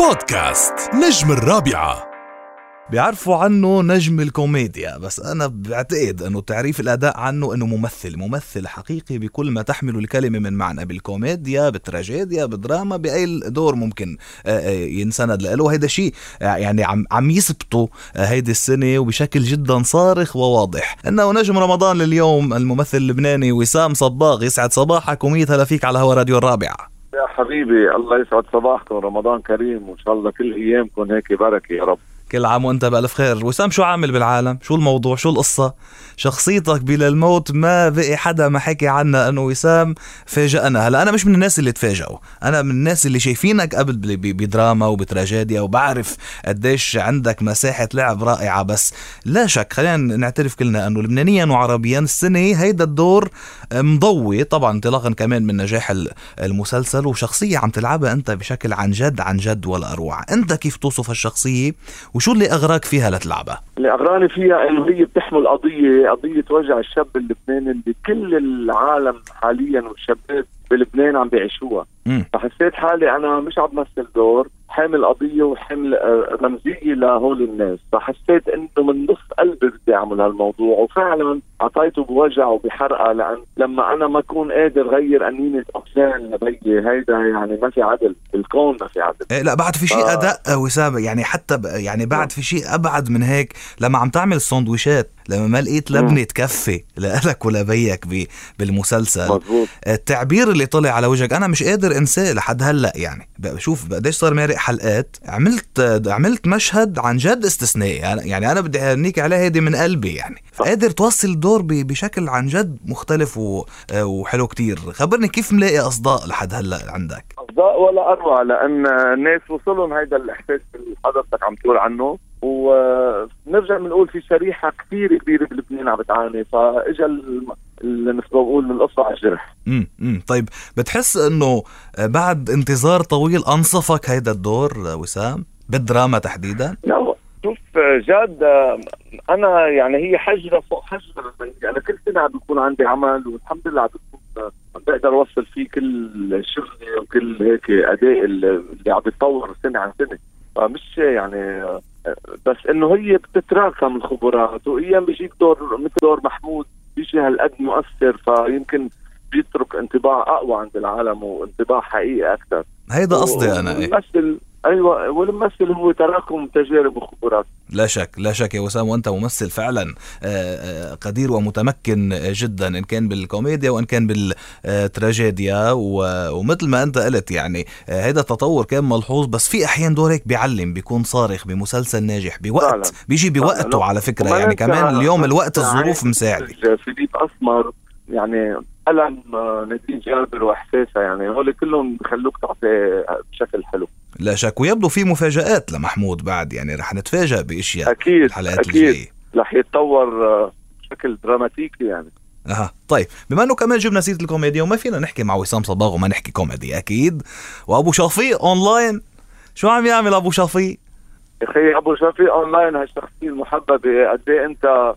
بودكاست نجم الرابعة. بيعرفوا عنه نجم الكوميديا بس أنا بعتقد إنه تعريف الأداء عنه إنه ممثل ممثل حقيقي بكل ما تحمل الكلمة من معنى بالكوميديا بالتراجيديا بالدراما بأي دور ممكن آه، آه، ينسند له. هيدا شيء آه، يعني عم عم يثبتوا هيدي السنة وبشكل جدا صارخ وواضح. إنه نجم رمضان لليوم الممثل اللبناني وسام صباغ يسعد صباحك ومية هلا فيك على هوا راديو الرابعة. يا حبيبي الله يسعد صباحكم رمضان كريم وإن شاء الله كل أيامكم هيك بركة يا رب. كل عام وانت بألف خير. وسام شو عامل بالعالم؟ شو الموضوع؟ شو القصة؟ شخصيتك بلا الموت ما بقي حدا ما حكي عنها إنه وسام فاجأنا. هلا أنا مش من الناس اللي تفاجئوا. أنا من الناس اللي شايفينك قبل بدراما وبتراجيديا وبعرف قديش عندك مساحة لعب رائعة. بس لا شك خلينا نعترف كلنا إنه لبنانيا وعربيا السنة هيدا الدور مضوي. طبعا انطلاقا كمان من نجاح ال- المسلسل وشخصية عم تلعبها أنت بشكل عن جد عن جد ولا أروع. أنت كيف توصف هالشخصية؟ وشو اللي اغراك فيها لتلعبها؟ اللي اغراني فيها إنه هي بتحمل قضية قضية وجع الشاب اللبناني اللي كل العالم حاليا والشباب بلبنان عم بيعيشوها. فحسيت حالي أنا مش عم بمثل دور حامل قضية وحامل آه، رمزية لهول الناس. فحسيت إنه من نص قلبي بدي أعمل هالموضوع. وفعلا أعطيته بوجع وبحرقة لأن لما أنا ما أكون قادر غير انينه اوكسان لبيي هيدا يعني ما في عدل. بالكون ما في عدل. إيه لا بعد في شيء آه. اداء وسام يعني حتى ب- يعني بعد في شيء أبعد من هيك لما عم تعمل السندويشات لما ما لقيت لبنة تكفي لك ولبيك ب- بالمسلسل مضبوط التعبير اللي طلع على وجهك أنا مش قادر أنساه لحد هلأ يعني. بشوف قديش صار مارق حلقات عملت عملت مشهد عن جد استثنائي. يعني أنا بدي أهنيك عليه هيدي من قلبي يعني. قادر توصل الدور ب- بشكل عن جد مختلف و- وحلو كتير. خبرني كيف ملاقي أصداء لحد هلأ عندك؟ أصداء ولا أروع لأن الناس وصلهم هيدا الإحساس اللي حضرتك عم تقول عنه. ونرجع بنقول في شريحة كثير كبيرة بلبنان عم بتعاني فاجى الم- اللي مثل ما بقول من القصة على الجرح. امم امم طيب بتحس إنه بعد انتظار طويل أنصفك هيدا الدور وسام؟ بالدراما تحديدا؟ لا جاد أنا يعني هي حجره فوق حجره أنا كل سنة عم بيكون عندي عمل والحمد لله عم بكون عم بقدر أوصل فيه كل شغلي وكل هيك أداء اللي عم بيتطور سنة عن سنة. فمش يعني بس إنه هي بتتراكم الخبرات وأيام بيجيك دور مثل دور محمود بيجي هالقد مؤثر فيمكن بيترك انطباع أقوى عند العالم وانطباع حقيقي أكثر. هيدا قصدي أنا إيه؟ أيوه والممثل هو تراكم تجارب وخبرات لا شك لا شك يا وسام وأنت ممثل فعلا آه، آه، قدير ومتمكن جدا إن كان بالكوميديا وإن كان بالتراجيديا ومثل ما أنت قلت يعني آه، هيدا التطور كان ملحوظ بس في أحيان دور هيك بيعلم بيكون صارخ بمسلسل ناجح فعلاً. بوقت بيجي بوقته فعلاً. على فكرة يعني كمان اليوم الوقت الظروف مساعدة فيليب اسمر يعني ألم نادين جابر واحساسها يعني هول كلهم بخلوك تعطي بشكل حلو لا شك ويبدو في مفاجآت لمحمود بعد يعني رح نتفاجأ بإشياء أكيد الحلقات أكيد. الجاية. رح يتطور آه، بشكل دراماتيكي يعني. أها طيب بما إنه كمان جبنا سيرة الكوميديا وما فينا نحكي مع وسام صباغ وما نحكي كوميدي أكيد. وأبو شفيق أونلاين. شو عم يعمل أبو شفيق؟ يا أخي أبو شفيق أونلاين هالشخصية المحببة. قد إيه أنت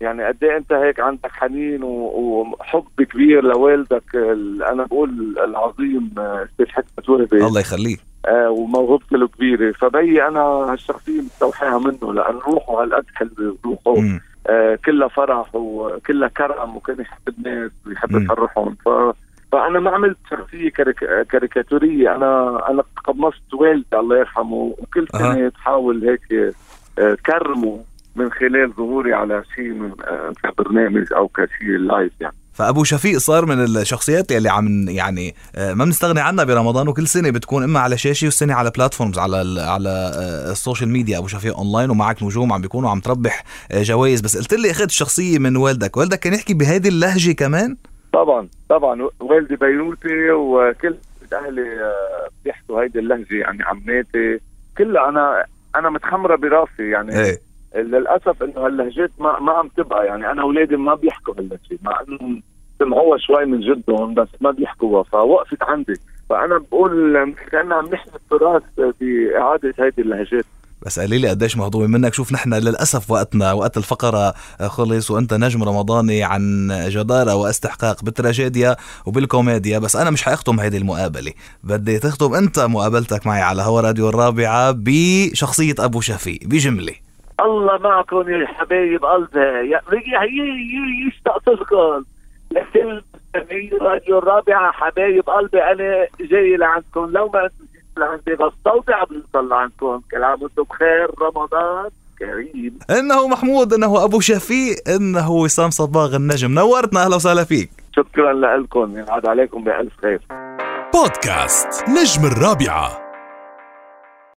يعني قد إيه أنت هيك عندك حنين وحب كبير لوالدك ال- أنا بقول العظيم آه، أستاذ وهبي. الله يخليه آه، وموهبته الكبيرة فبي أنا هالشخصية مستوحاها منه لأن روحه هالقد حلوة روحه مم. آه، كلها فرح وكلها كرم وكان يحب الناس ويحب. يفرحهم ف فأنا ما عملت شخصية كاريك... كاريكاتورية أنا أنا قمصت والدي الله يرحمه وكل. سنة تحاول هيك آه، كرمه من خلال ظهوري على شيء من آه، كبرنامج أو كشيء live يعني فأبو شفيق صار من الشخصيات اللي عم يعني آه، ما بنستغني عنها برمضان وكل سنة بتكون إما على شاشة والسنة على platforms على على آه، ال social media أبو شفيق اونلاين ومعك نجوم عم بيكونوا عم تربح آه، جوائز. بس قلت لي اخذت الشخصيه من والدك. والدك كان يحكي بهيدي اللهجة كمان؟ طبعا طبعا. والدي بيروتي وكل أهلي آه، بيحكوا هيدي اللهجة يعني عماتي. كلها أنا أنا متخمرة براسي يعني إيه. للأسف إنه هاللهجات ما ما عم تبقى. يعني أنا أولادي ما بيحكوا هاللهجة مع إنهم سمعوها شوي من جدهم بس ما بيحكوها. فوقفت عندي. فأنا بقول كاننا عم نحمي التراث بإعادة هيدي اللهجات. بس قالي لي قديش مهضومة منك. شوف نحن للأسف وقتنا وقت الفقرة خلص وأنت نجم رمضاني عن جدارة واستحقاق بالتراجيديا وبالكوميديا. بس أنا مش حأختم هيدي المقابلة. بدي تختم أنت مقابلتك معي على هوا راديو الرابعة بشخصية أبو شفيق بجملة. الله معكم يا حبايب قلبي. يشتاق لكم لكل مستمعي راديو الرابعه حبايب قلبي أنا جاي لعندكم. لو ما أنتم لعندي بستودع بنصلي عندكم. كل عام وأنتم بخير رمضان كريم. إنه محمود إنه أبو شفيق إنه وسام صباغ النجم. نورتنا أهلا وسهلا فيك. شكرا لكم. ينعاد عليكم بألف خير. بودكاست نجم الرابعة.